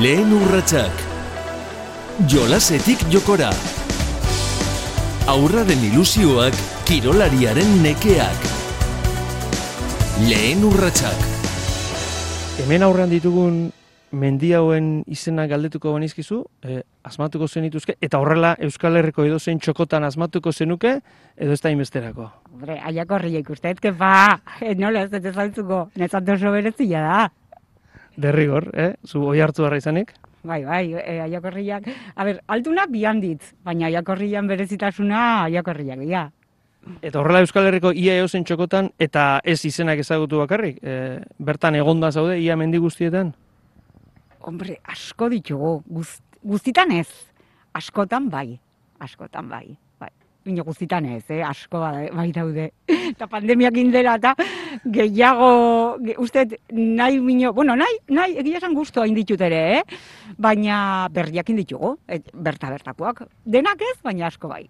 Lehen urratsak. Jolasetik jokora. Aurraren ilusioak, kirolariaren nekeak. Lehen urratsak. Hemen aurrean ditugun mendi hauen izena galdetuko banizkizu, eh, asmatuko zenituzke, eta horrela Euskal Herriko edozein txokotan asmatuko zenuke, edo ez da inbesterako. Hombre, aiako horri ikustet, que pa, eh, nola ez dut ezaltzuko, nezatu oso berezia da. Derrigor, eh? Zu oi hartu harra izanik? Bai, bai, e, aiakorriak. A ber, altunak bihan ditz, baina aiakorrian berezitasuna aiakorriak dira. Eta horrela Euskal Herriko ia eozen txokotan, eta ez izenak ezagutu bakarrik, e, bertan egonda zaude, ia mendi guztietan? Hombre, asko ditugu, guz, guztitan ez, askotan bai, askotan bai. Bino guztitan ez, eh? asko bai, bai daude. Eta pandemiak indela eta gehiago, ge, uste, nahi mino, bueno, nahi, nahi, egia esan guztu hain ditut ere, eh? baina berriak inditugu, et, berta bertakoak. Denak ez, baina asko bai.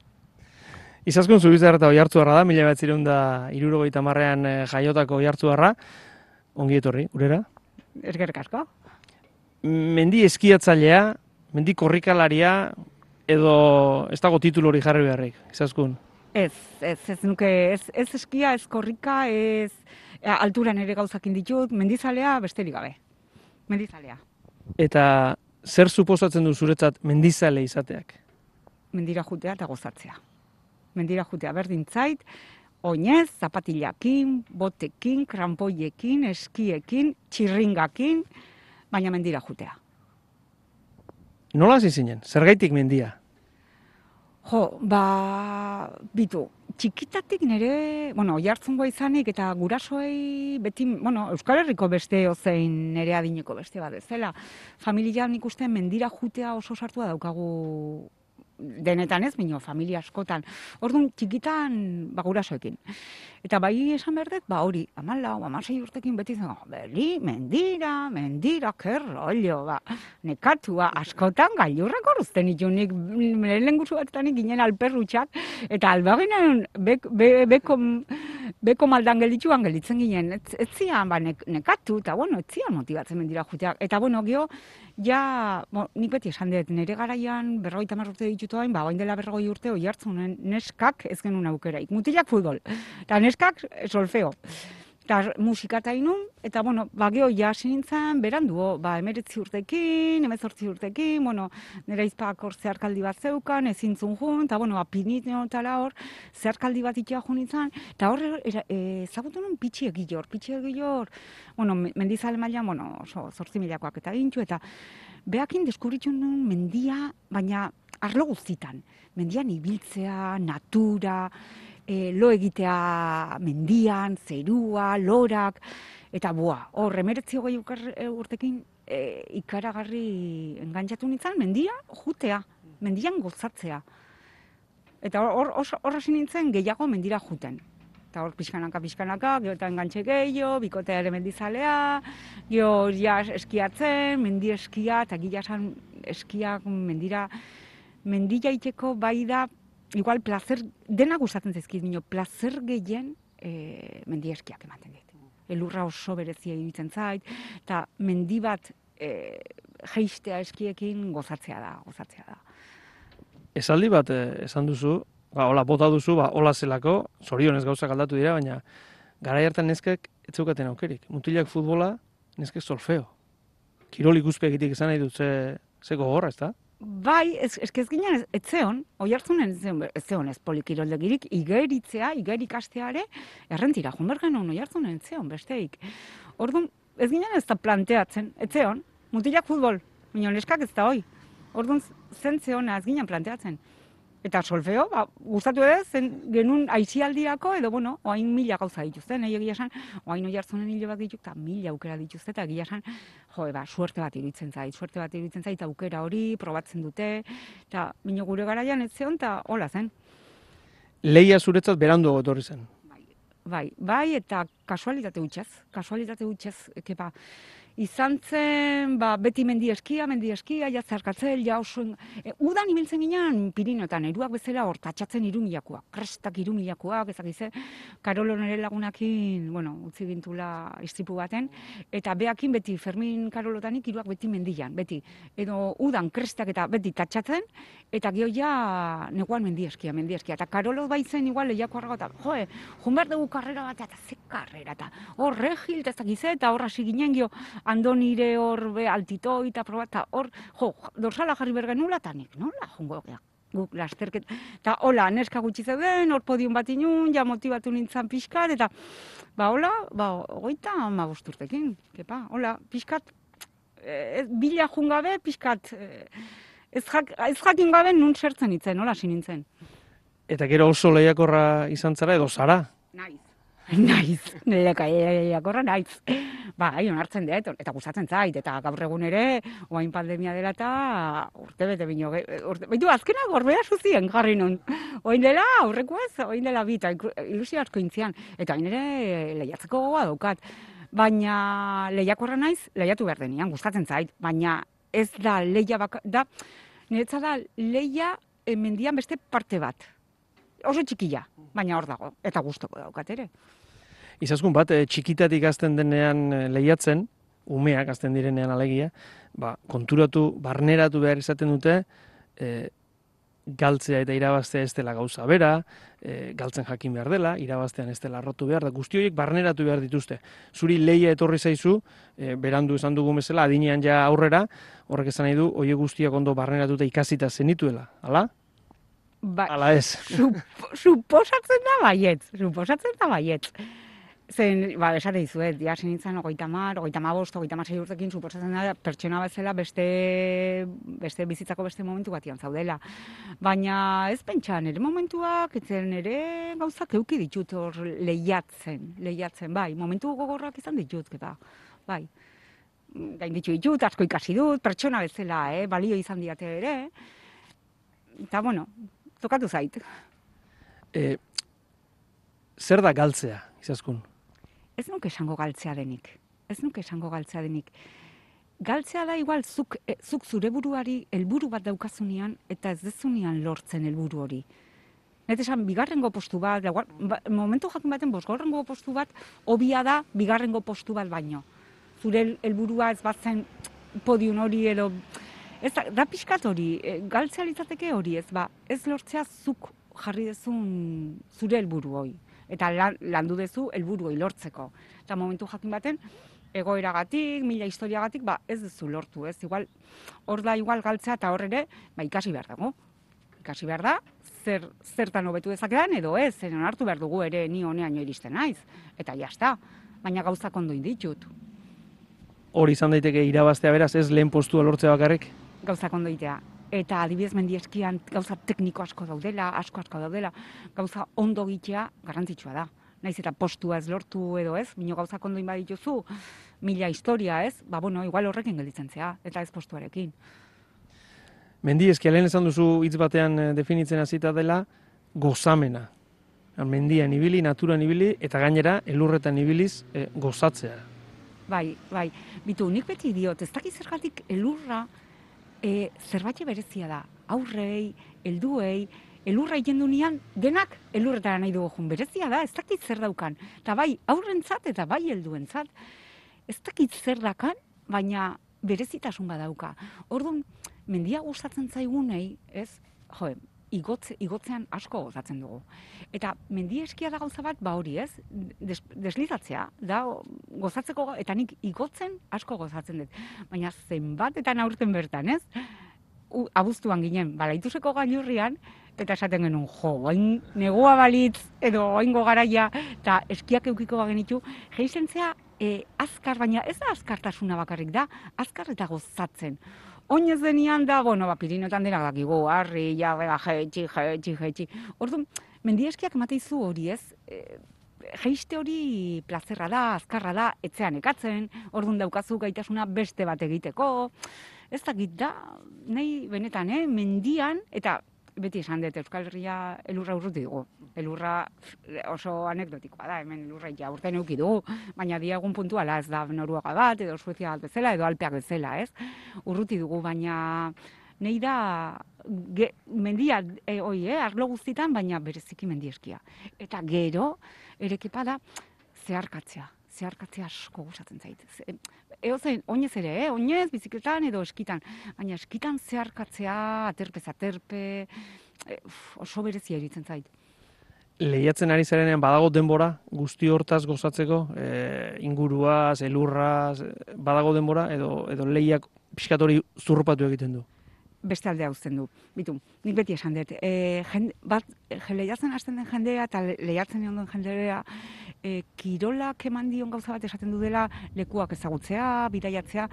Izaskun zubizar eta oiartzuarra da, mila bat da irurogeita marrean eh, jaiotako oiartzuarra. Ongi etorri, urera? Eskerrik asko. Mendi eskiatzailea, mendi korrikalaria, edo ez dago titulu hori jarri beharrik, izaskun? Ez, ez, ez nuke, ez, ez eskia, ez korrika, ez alturan ere gauzakin ditut, mendizalea besterik gabe. Mendizalea. Eta zer suposatzen du zuretzat mendizale izateak? Mendira jutea eta gozatzea. Mendira jutea berdin zait, oinez, zapatilakin, botekin, krampoiekin, eskiekin, txirringakin, baina mendira jutea. Nola hasi zinen? Zergaitik mendia? Jo, ba, bitu, txikitatik nire, bueno, jartzungoa izanik eta gurasoei beti, bueno, Euskal Herriko beste ozein nire adineko beste bat ezela. Familian ikusten mendira jutea oso sartua daukagu denetan ez, bino, familia askotan. Orduan, txikitan, ba, gurasoekin. Eta bai esan behar dut, ba, hori, amala, amasei urtekin beti zen, beli, mendira, mendira, kerrollo, ba, nekatua, askotan gailurrak horrezten itunik, lehen guzu batetan ginen alperrutxak, eta albaginan bek, be, beko, beko maldan gelitxuan gelitzen ginen, ez, ez zian, ba, nek, nekatu, eta bueno, ez zian motibatzen mendira juteak. Eta bueno, geho, ja, bo, nik beti esan dut, nire garaian berrogeita urte ditutu hain, ba, bain dela berrogoi urte, oi hartzunen neskak ez genuen aukeraik. Mutilak futbol, eta neskak solfeo. Eta musika eta inun, eta bueno, ba, geho ja nintzen, berandu, ba, emeretzi urtekin, emezortzi urtekin, bueno, nire izpak hor zeharkaldi bat zeukan, ezintzun jun, eta bueno, ba, pinit eta hor, zeharkaldi bat itea jun nintzen, eta hor, e, zagutu nun pitxi egilor, pitxi egilor, bueno, mendizale mailan, bueno, oso, zortzi miliakoak eta gintu, eta behakin deskubritxun nun mendia, baina arlo guztitan. Mendian ibiltzea, natura, e, lo egitea mendian, zerua, lorak, eta bua, hor, emeretzi hogei urtekin e, ikaragarri engantzatu nintzen, mendia jutea, mendian gozatzea. Eta hor, hor, hasi nintzen gehiago mendira juten. Eta hor, pixkanaka, pixkanaka, gero eta engantxe gehiago, bikotea ere mendizalea, gero ja eskiatzen, mendi eskia, eta gila eskiak mendira, mendila iteko bai da igual placer, dena gustatzen zaizkit, minio, placer gehien e, mendi eskiak ematen dit. Elurra oso berezia iruditzen zait, eta mendi bat e, geistea eskiekin gozatzea da, gozatzea da. Esaldi bat eh, esan duzu, ba, hola bota duzu, ba, hola zelako, zorionez gauzak aldatu dira, baina gara hartan neskek ez zeukaten aukerik. Mutilak futbola, neskek solfeo. Kirol ikuspegitik izan nahi dut ze, ze gogorra, ez da? Bai, ez, ez, ez ginen, ez zeon, oi hartzunen ez zeon, ez zeon ez polikiroldegirik, igeritzea, igerik asteare, errentira, junbergen hon oi hartzunen ez zeon, besteik. Orduan, ez ginen ez da planteatzen, ez zeon, mutilak futbol, minio neskak ez da hoi. Orduan, zen zeona ez ginen planteatzen. Eta solfeo, ba, gustatu edo, zen genuen aizialdiako, edo, bueno, oain mila gauza dituzte, nahi egia esan, oain oi hartzunen hilo bat dituk, eta mila aukera dituzte, eta egia esan, jo, eba, suerte bat iruditzen zait, suerte bat iruditzen zait, aukera hori, probatzen dute, eta mino gure garaian ez zeon, eta hola zen. Leia zuretzat berandu etorri zen. Bai, bai, eta kasualitate utxez, kasualitate utxez, kepa. Izan zen, ba, beti mendi eskia, mendi eskia, ja zarkatzen, ja oso... E, udan ibiltzen ginean Pirinotan, eruak bezala hor, tatxatzen irumilakoa, krestak irumilakoak, ezakize, Karolo nire lagunakin, bueno, utzi gintula istripu baten, eta beakin beti Fermin Karolotanik iruak beti mendian, beti. Edo udan krestak eta beti tatxatzen, eta gio ja neguan mendi eskia, mendi eskia. Eta Karolo baitzen igual lehiako arrago, eta joe, jun behar dugu karrera bat, eta ze karrera, eta hor regil, eta ezakize, eta hor hasi ginen gio, andonire hor be altitoi eta proba, eta hor, jo, dorsala jarri bergen nula, eta nik, nola, jongo, ja, guk lasterket, eta hola, neska gutxi zeuden, hor podium bat inun, ja motibatu nintzen pixkat, eta, ba, hola, ba, ogeita, ma bosturtekin, kepa, hola, pixkat, e, bila jungabe, pixkat, e, ez, jak, ez jakin gabe nun sertzen itzen, hola, sinintzen. Eta gero oso lehiakorra izan zara edo zara. Naiz. Naiz, nireka lehiakorra naiz. Ba, hai, onartzen dut, eta gustatzen zait, eta gaur egun ere, oain pandemia dela eta urte bete bino, urte, baitu azkena gorbea zuzien jarri nun. Oin dela, aurreko ez, oin dela bita, ilusio asko intzian, eta hain ere lehiatzeko gogoa daukat. Baina lehiakorra naiz, lehiatu behar denian, gustatzen zait, baina ez da lehia baka, da, niretza da lehia eh, mendian beste parte bat. Oso txikia, baina hor dago, eta gustoko daukat ere. Izaskun bat, e, txikitatik azten denean e, lehiatzen, umeak azten direnean alegia, ba, konturatu, barneratu behar izaten dute, e, galtzea eta irabaztea ez dela gauza bera, e, galtzen jakin behar dela, irabaztean ez dela rotu behar, da guzti horiek barneratu behar dituzte. Zuri leia etorri zaizu, e, berandu esan dugu mesela, adinean ja aurrera, horrek esan nahi du, horiek guztiak ondo barneratuta ikasita zenituela, hala? Ba, Ala ez. sup, suposatzen da baietz, suposatzen da baietz. Zen, ba, esate dizuet, ja nintzen ogeita mar, ogeita ma bost, ogeita ma urtekin, suposatzen da, pertsona bezala beste, beste bizitzako beste momentu batian zaudela. Baina ez pentsa, nire momentuak, etzen nire gauzak euki ditut hor lehiatzen, lehiatzen, bai, momentu gogorrak izan ditut, eta, bai. Gain ditu ditut, asko ikasi dut, pertsona bezala, eh, balio izan diate ere. Eta, bueno, tokatu zait. E, zer da galtzea, izaskun? Ez nuke esango galtzea denik. Ez nuke esango galtzea denik. Galtzea da igual zuk, e, zuk zure buruari helburu bat daukazunean eta ez dezunean lortzen helburu hori. Net esan, bigarrengo postu bat, laugar- ba, momentu jakin baten bosgarrengo postu bat, obia da bigarrengo postu bat baino. Zure hel- helburua ez batzen podium hori edo... Ez da, da pixkat hori, e, galtzea litzateke hori ez, ba, ez lortzea zuk jarri dezun zure helburu hori. Eta lan, landu dezu helburu lortzeko. Eta momentu jakin baten, egoeragatik, mila historiagatik, ba, ez duzu lortu, ez? Igual, hor da igual galtzea eta hor ere, ba, ikasi behar dago. Ikasi behar da, zer, zertan hobetu dezakedan edo ez, zen hartu behar dugu ere ni honeaino iristen naiz. Eta jazta, baina gauzak ondo inditut. Hori izan daiteke irabaztea beraz, ez lehen postua lortzea bakarrik? gauzak ondo itea. Eta adibidez mendi eskian gauza tekniko asko daudela, asko asko daudela, gauza ondo gitea garrantzitsua da. Naiz eta postua ez lortu edo ez, bino gauzak ondo inbadituzu, mila historia ez, ba bueno, igual horrekin gelditzen zea, eta ez postuarekin. Mendi eskia lehen esan duzu hitz batean eh, definitzen hasita dela gozamena. Mendian ibili, naturan ibili, eta gainera elurretan ibiliz eh, gozatzea. Bai, bai, bitu, nik beti diot, ez dakit zergatik elurra e, zerbait berezia da. Aurrei, helduei, elurra egiten dunean, denak elurretara nahi dugu jun. Berezia da, ez dakit zer daukan. Eta bai, aurrentzat eta bai helduentzat. Ez dakit zer dakan, baina berezitasun badauka. Orduan, mendia gustatzen zaigunei, ez? Jo, igotze, igotzean asko gozatzen dugu. Eta mendi eskia da gauza bat, ba hori ez, des, deslizatzea, da gozatzeko, eta nik igotzen asko gozatzen dut. Baina zenbatetan aurten bertan, ez? U, abuztuan ginen, balaituseko gailurrian, eta esaten genuen, jo, oain negua balitz, edo oaingo garaia, eta eskiak eukiko bagenitu, geizen zea, e, azkar, baina ez da azkartasuna bakarrik da, azkar eta gozatzen. Oinez denian da, bueno, ba, Pirinotan denak dakigu, harri, ja, bera, jetxi, jetxi, jetxi. Orduan, mendieskiak emateizu hori ez, e, jeiste hori plazerra da, azkarra da, etzean ekatzen, orduan daukazu gaitasuna beste bat egiteko, ez dakit da, nahi benetan, eh, mendian, eta beti esan dut Euskal Herria elurra urruti dugu. Elurra oso anekdotikoa da, hemen elurra ja urten euki dugu, baina diagun puntuala ez da Noruega bat, edo Suezia bat bezala, edo Alpeak bezala, ez? Urruti dugu, baina nahi da ge, mendia, e, oi, eh, arlo guztitan, baina bereziki mendieskia. Eta gero, erekipa da, zeharkatzea. Zeharkatzea asko gustatzen zait. Ze- Eo zen, oinez ere, eh? oinez, bizikletan edo eskitan. Baina eskitan zeharkatzea, aterpe, e, uf, oso berezia eritzen zait. Lehiatzen ari zarenean badago denbora guzti hortaz gozatzeko, e, inguruaz, elurraz, e, badago denbora edo edo lehiak pixkat hori zurrupatu egiten du. Beste aldea uzten du. Bitu, nik beti esan dut. E, jende, bat, e, lehiatzen hasten den jendea eta le- lehiatzen den jendea e, kirolak eman dion gauza bat esaten du dela lekuak ezagutzea, bidaiatzea.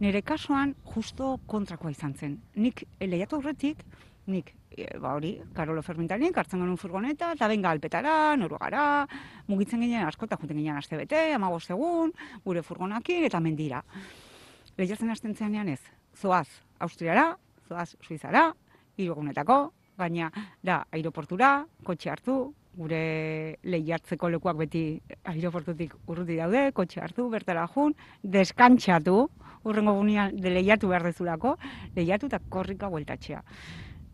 Nire kasuan justo kontrakoa izan zen. Nik e, lehiatu aurretik, nik e, ba hori, Karolo Fermintanik, hartzen genuen furgoneta, eta benga alpetara, noruegara, mugitzen ginen asko, eta juten ginen aste bete, amabost egun, gure furgonakin, eta mendira. Lehiatzen hasten zeanean ez, zoaz Austriara, zoaz Suizara, hiru egunetako, baina da aireportura, kotxe hartu, gure lehiatzeko lekuak beti aireportutik urruti daude, kotxe hartu, bertara jun, deskantxatu, urrengo gunean de lehiatu behar dezulako, lehiatu eta korrika bueltatxea.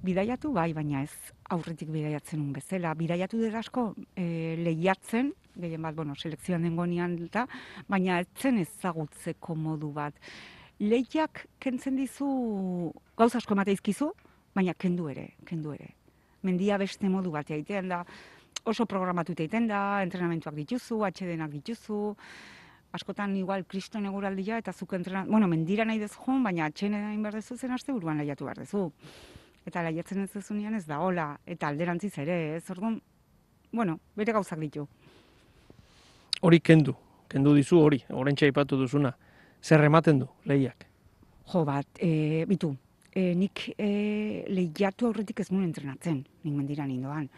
Bidaiatu bai, baina ez aurretik bidaiatzen un bezala. Bidaiatu dut asko e, lehiatzen, gehien bat, bueno, selekzioan dengonean eta, baina ez zen ezagutzeko modu bat. Lehiak kentzen dizu, gauza asko emate baina kendu ere, kendu ere. Mendia beste modu bat egiten da, oso programatuta egiten da, entrenamentuak dituzu, atxedenak dituzu, askotan igual kriston eguraldia eta zuk entrenan, bueno, mendira nahi dezu joan, baina atxene egin behar dezu zen aste buruan lehiatu behar dezu. Eta lehiatzen ez dezunean ez da hola, eta alderantziz ere, ez orduan, bueno, bere gauzak ditu. Hori kendu, kendu dizu hori, orentxe aipatu duzuna. Zer ematen du lehiak? Jo bat, e, bitu, e, nik e, lehiatu aurretik ez nuen entrenatzen, nik mendira nindoan.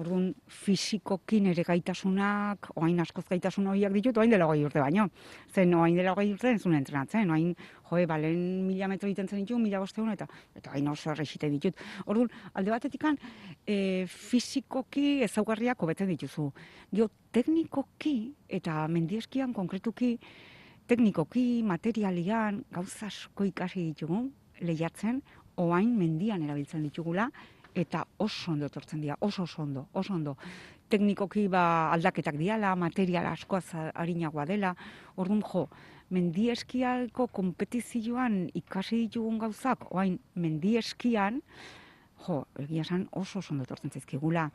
Orduan, fisikoki nire gaitasunak, oain askoz gaitasun horiak ditut, oain dela hogei urte baino. Zen, oain dela hogei urte nuen entrenatzen, oain, joe, balen mila metro egiten zen ditu, mila bosteun, eta, eta hain oso errexite ditut. Orduan, alde batetikan, e, fisikoki ezaugarriak hobetzen dituzu. Gio, teknikoki, eta mendieskian konkretuki, teknikoki, materialian, gauza asko ikasi ditugu, lehiatzen, oain mendian erabiltzen ditugula, eta oso ondo etortzen dira, oso oso ondo, oso ondo. Teknikoki ba aldaketak diala, material askoaz arinagoa dela, orduan jo, mendieskialko kompetizioan ikasi ditugun gauzak, oain mendieskian, jo, egia esan oso oso ondo etortzen zaizkigula.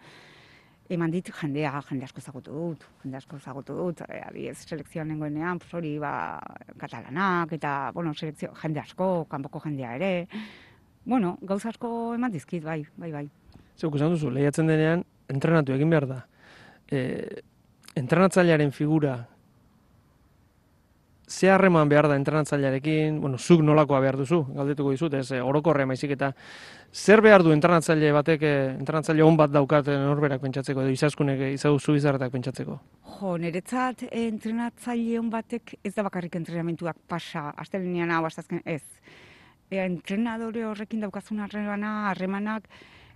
Eman dit jendea, jende asko ezagutu dut, jende asko ezagutu dut, e, adibidez selekzioan nengoenean, hori ba, katalanak, eta, bueno, selekzio, jende asko, kanpoko jendea ere, bueno, gauza asko eman dizkit, bai, bai, bai. Zeuk esan duzu, lehiatzen denean, entrenatu egin behar da. E, entrenatzailearen figura, ze harreman behar da entrenatzailearekin, bueno, zuk nolakoa behar duzu, galdetuko dizut, ez, orokorre maizik eta zer behar du entrenatzaile batek, e, entrenatzaile on bat daukat norberak pentsatzeko, edo izaskunek, e, izau zu izarretak pentsatzeko. Jo, niretzat eh, entrenatzaile on batek ez da bakarrik entrenamentuak pasa, astelenean hau, astazken, ez. E, entrenadore horrekin daukazun harremana, harremanak,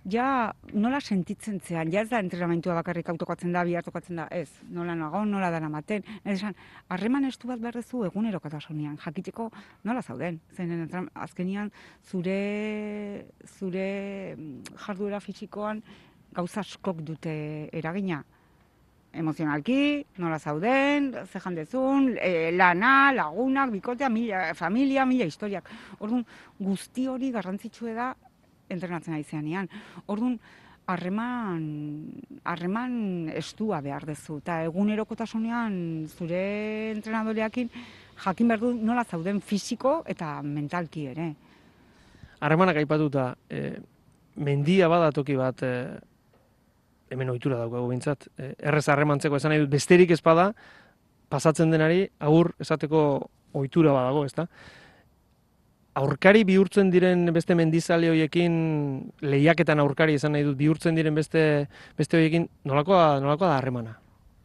ja nola sentitzen zean, ja ez da entrenamentua bakarrik autokatzen da, bihar tokatzen da, ez, nola nago, nola dara maten. Ez esan, harreman estu bat behar duzu egunerokotasunean, jakiteko nola zauden. Zen, azkenian, zure, zure mm, jarduera fisikoan gauza askok dute eragina emozionalki, nola zauden, ze jandezun, e, lana, lagunak, bikotea, mila, familia, mila historiak. Orduan, guzti hori garrantzitsue da entrenatzen ari zeanean. Orduan, harreman, harreman estua behar dezu. Eta egunerokotasunean zure entrenadoreakin jakin behar du nola zauden fisiko eta mentalki ere. Harremanak aipatuta, e, mendia bada toki bat, e, hemen ohitura daukagu bintzat, e, errez harremantzeko esan nahi dut, besterik ez bada, pasatzen denari, agur esateko ohitura badago, ezta? Aurkari bihurtzen diren beste mendizale hoiekin, lehiaketan aurkari esan nahi dut, bihurtzen diren beste, beste hoiekin, nolakoa, nolakoa da harremana?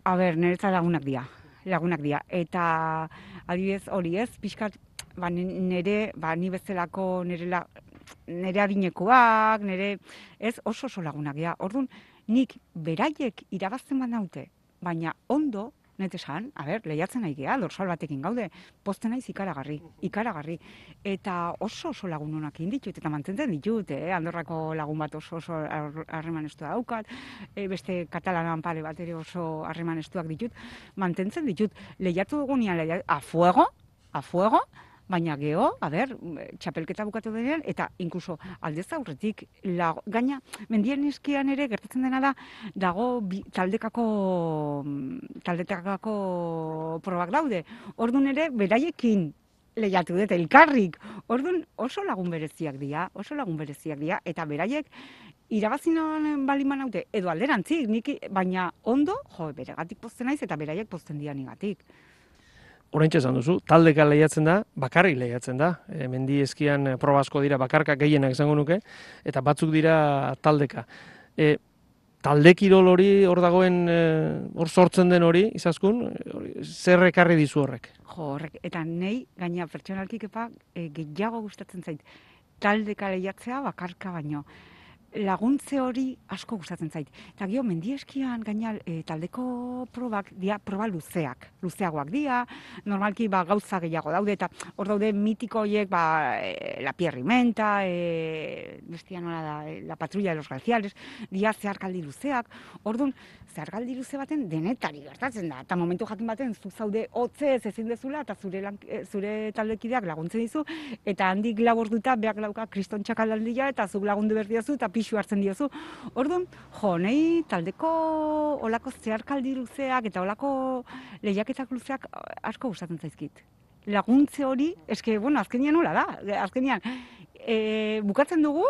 A ber, niretzat lagunak dira, lagunak dira. Eta adibidez hori ez, pixkat, ba, nire, ba, ni bezalako nire la, nire adinekoak, nire, ez oso oso lagunak ja. Orduan, nik beraiek irabazten banaute, baina ondo, net esan, a ber, lehiatzen nahi gea, dorsal batekin gaude, posten naiz ikaragarri, ikaragarri. Eta oso oso lagun honak ditut, eta mantentzen ditut, eh? Andorrako lagun bat oso oso har- harreman estua daukat, e, beste katalanan pare bat ere oso harreman estuak ditut, mantentzen ditut, lehiatu dugunean, lehiatu, a fuego, a fuego, baina geho, a ber, txapelketa bukatu denean, eta inkluso aldez aurretik, la, gaina, mendien eskian ere gertatzen dena da, dago bi, taldekako, mm, taldekako probak daude. Orduan ere, beraiekin lehiatu dut, elkarrik. Orduan oso lagun bereziak dira, oso lagun bereziak dira, eta beraiek irabazinan baliman haute, edo alderantzik, nik, baina ondo, jo, beregatik pozten naiz, eta beraiek pozten dira nigatik. Oraintxe esan duzu, taldeka lehiatzen da, bakarrik lehiatzen da. E, mendi eskian e, proba asko dira bakarka gehienak izango nuke, eta batzuk dira taldeka. E, talde kirol hori hor dagoen, e, hor sortzen den hori, izaskun, zer ekarri dizu horrek? Jo, horrek, eta nei, gaina pertsonalki kepa, e, gehiago gustatzen zait, taldeka lehiatzea bakarka baino. Laguntze hori asko gustatzen zait. Eta gio, mendieskian gaina e, taldeko probak, dia proba luzeak, luzeagoak dira, normalki ba, gauza gehiago daude, eta hor daude mitiko horiek, ba, e, la pierrimenta, e, bestia nola da, e, la patrulla de los glaciales, dia zeharkaldi luzeak, orduan, zeharkaldi luze baten denetari gertatzen da. Eta momentu jakin baten zu zaude hotzez ezin dezula eta zure, lan, zure taldekideak laguntzen dizu eta handik lau orduta beak lauka kriston txakalaldia eta zuk lagundu behar diozu eta pixu hartzen diozu. Orduan, jo, nahi taldeko olako zeharkaldi luzeak eta olako lehiaketak luzeak asko gustatzen zaizkit. Laguntze hori, eske, bueno, azkenian nola da, azkenian, e, bukatzen dugu,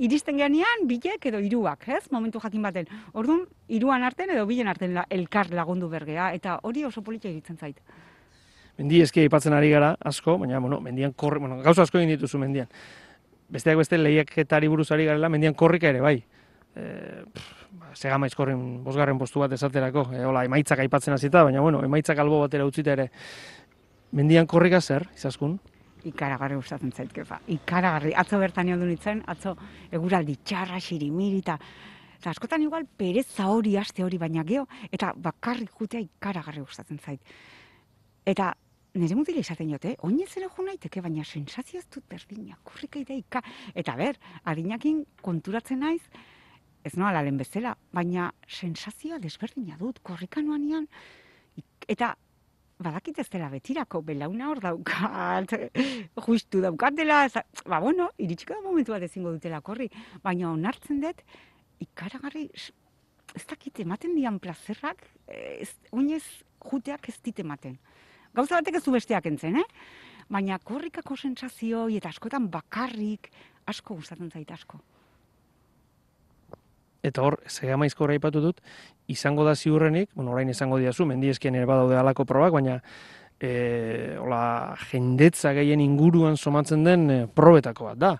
iristen geanean bilek edo hiruak, ez? Momentu jakin baten. Orduan, hiruan arten edo bilen arten la, elkar lagundu bergea eta hori oso polita iritzen zait. Mendi eskia aipatzen ari gara asko, baina bueno, mendian korri, bueno, gauza asko egin dituzu mendian. Besteak beste lehiaketari buruz ari garela, mendian korrika ere bai. E, segama izkorrin bosgarren postu bat esaterako, e, hola, emaitzak aipatzen hasita, baina bueno, emaitzak albo batera utzita ere. Mendian korrika zer, izaskun? Ikaragarri gustatzen zait, kepa. Ikaragarri. Atzo bertan egon nintzen, atzo eguraldi txarra, xirimiri, eta eta askotan igual pereza hori, aste hori, baina geho, eta bakarrik jutea ikaragarri gustatzen zait. Eta nire mutile izaten jote, oinez ere jo naiteke, baina sensazio ez dut berdina, kurrika ideika. Eta ber, adinakin konturatzen naiz, ez noa lehen bezala, baina sensazioa desberdina dut, korrika noanean, ik- eta badakit ez dela betirako, belauna hor daukat, justu daukatela, eza- ba bueno, iritsiko da momentu bat ezingo dutela korri, baina onartzen dut, ikaragarri, ez dakit ematen dian plazerrak, eh, ez, oinez juteak ez dit ematen. Gauza batek ez du besteak entzen, eh? Baina korrikako sensazioi eta askotan bakarrik asko gustatzen zait asko. Eta hor, segama izkorra aipatu dut, izango da ziurrenik, bueno, orain izango diazu, mendiezkien ere badaude alako probak, baina e, hola, jendetza gehien inguruan somatzen den e, probetako bat da.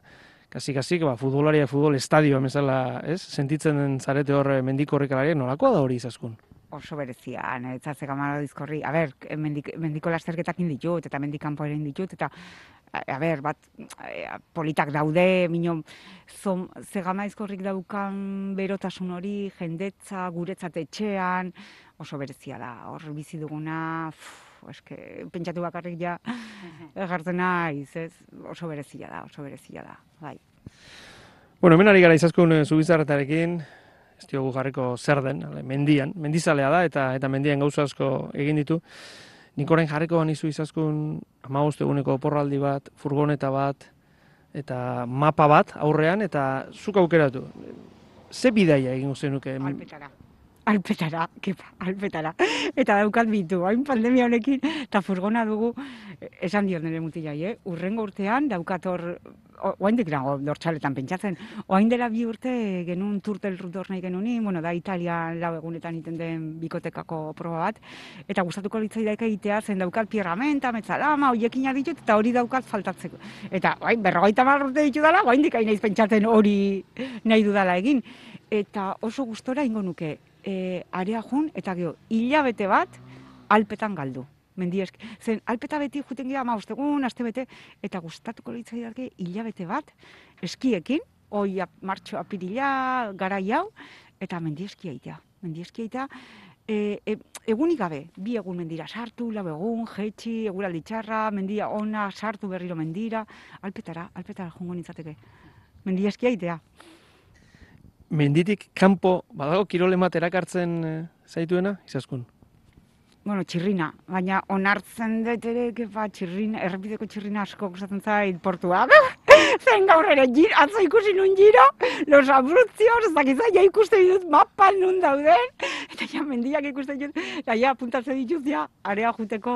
Kasi-kasik, ba, futbolaria futbol estadioa bezala, ez? Sentitzen den zarete hor e, mendikorrikalariak nolakoa da hori izaskun? Oso berezia, niretzat ze gamaro dizkorri, a ber, mendik, mendiko lasterketak ditut, eta mendik kanpo ere ditut, eta a, a ber, bat, e, politak daude, mino, zom, ze gama dizkorrik daukan berotasun hori, jendetza, guretzat etxean, oso berezia da, hor bizi duguna, eske, pentsatu bakarrik ja, egartzen naiz, ez, oso berezia da, oso berezia da, bai. Bueno, hemen ari gara izaskun zubizarretarekin, ez diogu jarriko zer den, ale, mendian, mendizalea da, eta eta mendian gauza asko egin ditu. Nik orain jarriko banizu izaskun amagost eguneko oporraldi bat, furgoneta bat, eta mapa bat aurrean, eta zuk aukeratu. Ze bidaia egin zenuke? Alpetara. Alpetara, kepa, alpetara. Eta daukat bitu, hain pandemia honekin, eta furgona dugu, esan diot nire mutilai, eh? urrengo urtean daukat hor, oaindik nago dortxaletan pentsatzen, oain dela bi urte genuen turtel rutor nahi genuen, bueno, da Italia lau egunetan iten den bikotekako proba bat, eta gustatuko litzaidak egitea zen daukat pierramenta, metzalama, hoiekin ditut, eta hori daukat faltatzeko. Eta oain, berrogeita mar urte ditu dala, oaindik hain pentsatzen hori nahi dudala egin. Eta oso gustora ingo nuke, e, area jun, eta gero, hilabete bat, alpetan galdu. mendi eski. Zen, alpeta beti juten gira, ma, ostegun, aste bete, eta gustatuko litzaiake hilabete bat, eskiekin, ap- martxo apirila, garai hau, eta mendi eskia itea. Mendi eskia itea, e, e, egunik gabe, bi egun mendira sartu, lau egun, jetxi, eguraldi txarra, mendia ona, sartu berriro mendira, alpetara, alpetara jongo nintzateke. Mendi eskia itea. Menditik kanpo badago kirole bat erakartzen eh, zaituena, izaskun. Bueno, txirrina, baina onartzen dut ere, kepa, txirrina, errepideko txirrina asko gustatzen zait portua. Zen gaur ere, gir, atzo ikusi nun giro, los abruzzios, ez dakizan, ja ikusten ditut mapan nun dauden, eta ja mendiak ikusten ditut, eta ja puntatzen ditut, ja, area juteko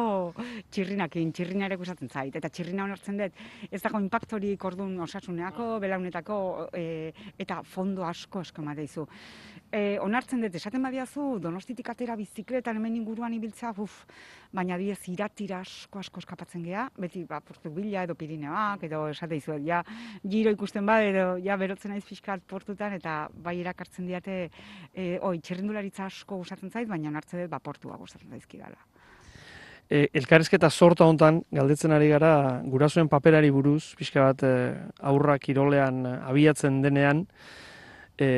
txirrinakin, txirrina ere gustatzen zait, eta txirrina onartzen dut, ez dago impactorik orduan osasuneako, belaunetako, e, eta fondo asko asko emateizu. E, onartzen dut, esaten badiazu, donostitik atera bizikletan hemen inguruan ibiltzea, buf, baina diez iratira asko asko eskapatzen gea, beti ba, portu bila edo Pirineoak, edo esate izuet, ja, giro ikusten bad, edo ja berotzen naiz pixkat portutan, eta bai erakartzen diate, e, oi, txerrendularitza asko gustatzen zait, baina onartzen dut, ba, portua gustatzen zaizkidala. E, elkarrizketa sorta hontan galdetzen ari gara gurasoen paperari buruz, pixka bat e, aurra kirolean eh, abiatzen denean, e,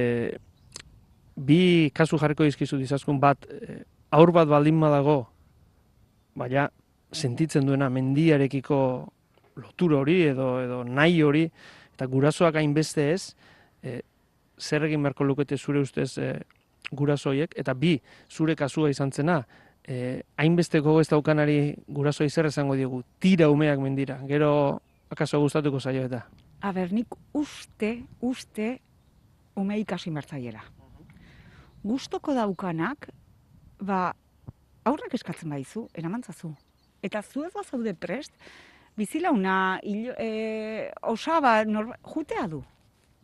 bi kasu jarriko dizkizu dizaskun bat, e, aur bat baldin badago, baina sentitzen duena mendiarekiko lotura hori edo edo nahi hori eta gurasoak hainbeste ez, e, zer egin beharko lukete zure ustez e, gurasoiek eta bi zure kasua izan zena, e, hainbeste gogo ez daukanari gurasoi zer esango diegu, tira umeak mendira, gero akaso gustatuko zaio eta. A ber, nik uste, uste, ume ikasi mertzaiela. Gustoko daukanak, ba, aurrak eskatzen baizu, eramantzazu. Eta zu ez bazaude prest, bizilauna, hil, e, osaba, norba, jutea du.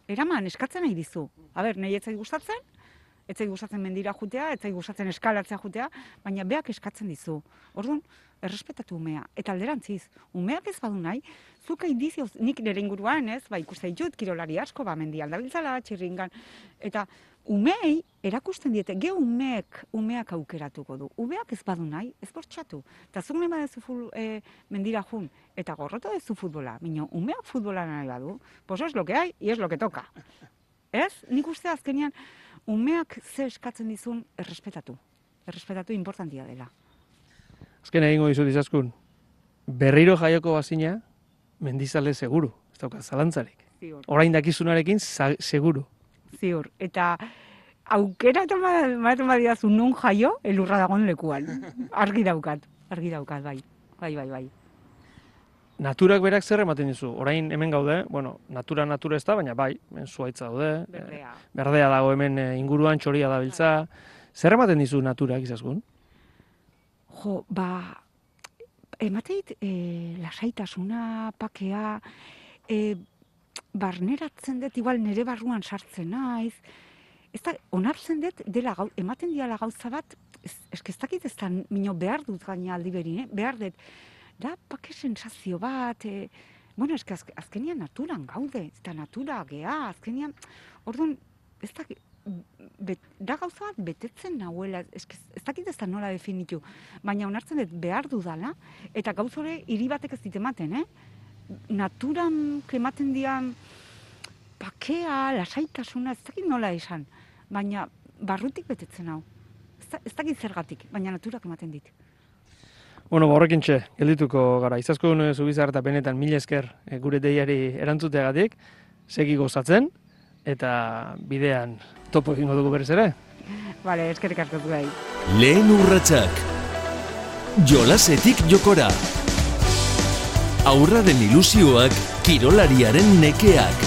Eraman, eskatzen nahi dizu. A ber, nahi etzai gustatzen, etzai gustatzen mendira jutea, etzai gustatzen eskalatzea jutea, baina beak eskatzen dizu. Orduan, errespetatu umea. Eta alderantziz, umeak ez badu nahi, zuk indizioz, nik nire inguruan ez, ba ikusten ditut, kirolari asko, ba mendi aldabiltzala, txirringan, eta umei erakusten diete, ge umeek, umeak aukeratuko du. Umeak ez badu nahi, ez bortxatu. Eta zuk nahi badezu ful, e, mendira jun, eta gorroto dezu futbola, minio, umeak futbola nahi badu, pues es lo que hay, y es lo que toca. Ez? Nik uste azkenean, umeak ze eskatzen dizun errespetatu. Errespetatu importantia dela. Azken egingo dizut izaskun, berriro jaioko bazina, mendizale seguru, ez dauka zalantzarik. Orain dakizunarekin seguru. Ziur. Eta aukera ematen badiazu nun jaio, elurra dagoen lekuan. Argi daukat, argi daukat, bai. Bai, bai, bai. Naturak berak zer ematen dizu? Orain hemen gaude, bueno, natura natura ez da, baina bai, hemen zuaitza daude, eh, Berdea. berdea dago hemen eh, inguruan txoria dabiltza. Zer ematen dizu naturak izaskun? Jo, ba, emateit e, lasaitasuna, pakea, e, barneratzen dut, igual nire barruan sartzen naiz, ez da, onartzen dut, dela gau, ematen diala gauza bat, ez, eske ez dakit ez da, mino behar dut gaina aldi berin, eh? behar dut, da, pake sensazio bat, e, bueno, eske azk, azkenian naturan gaude, eta natura gea, azkenian, orduan, ez da, bet, da gauza bat betetzen nahuela, eske ez dakit ez da nola definitu, baina onartzen dut behar dudala, eta gauza hori hiri batek ez dit ematen, eh? Naturan ematen dian pakea, lasaitasuna, ez dakit nola esan, baina barrutik betetzen hau. Ez, da, ez dakit zergatik, baina naturak ematen dit. Bueno, ba, horrekin txe, geldituko gara. Izaskun eh, zubizar eta benetan mila esker eh, gure deiari erantzuteagatik, segi gozatzen, eta bidean topo egingo dugu berez ere. Bale, eskerrik asko zuei. Lehen urratsak. Jolasetik jokora. Aurraren ilusioak kirolariaren nekeak.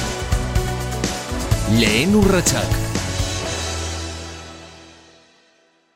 Lehen urratsak.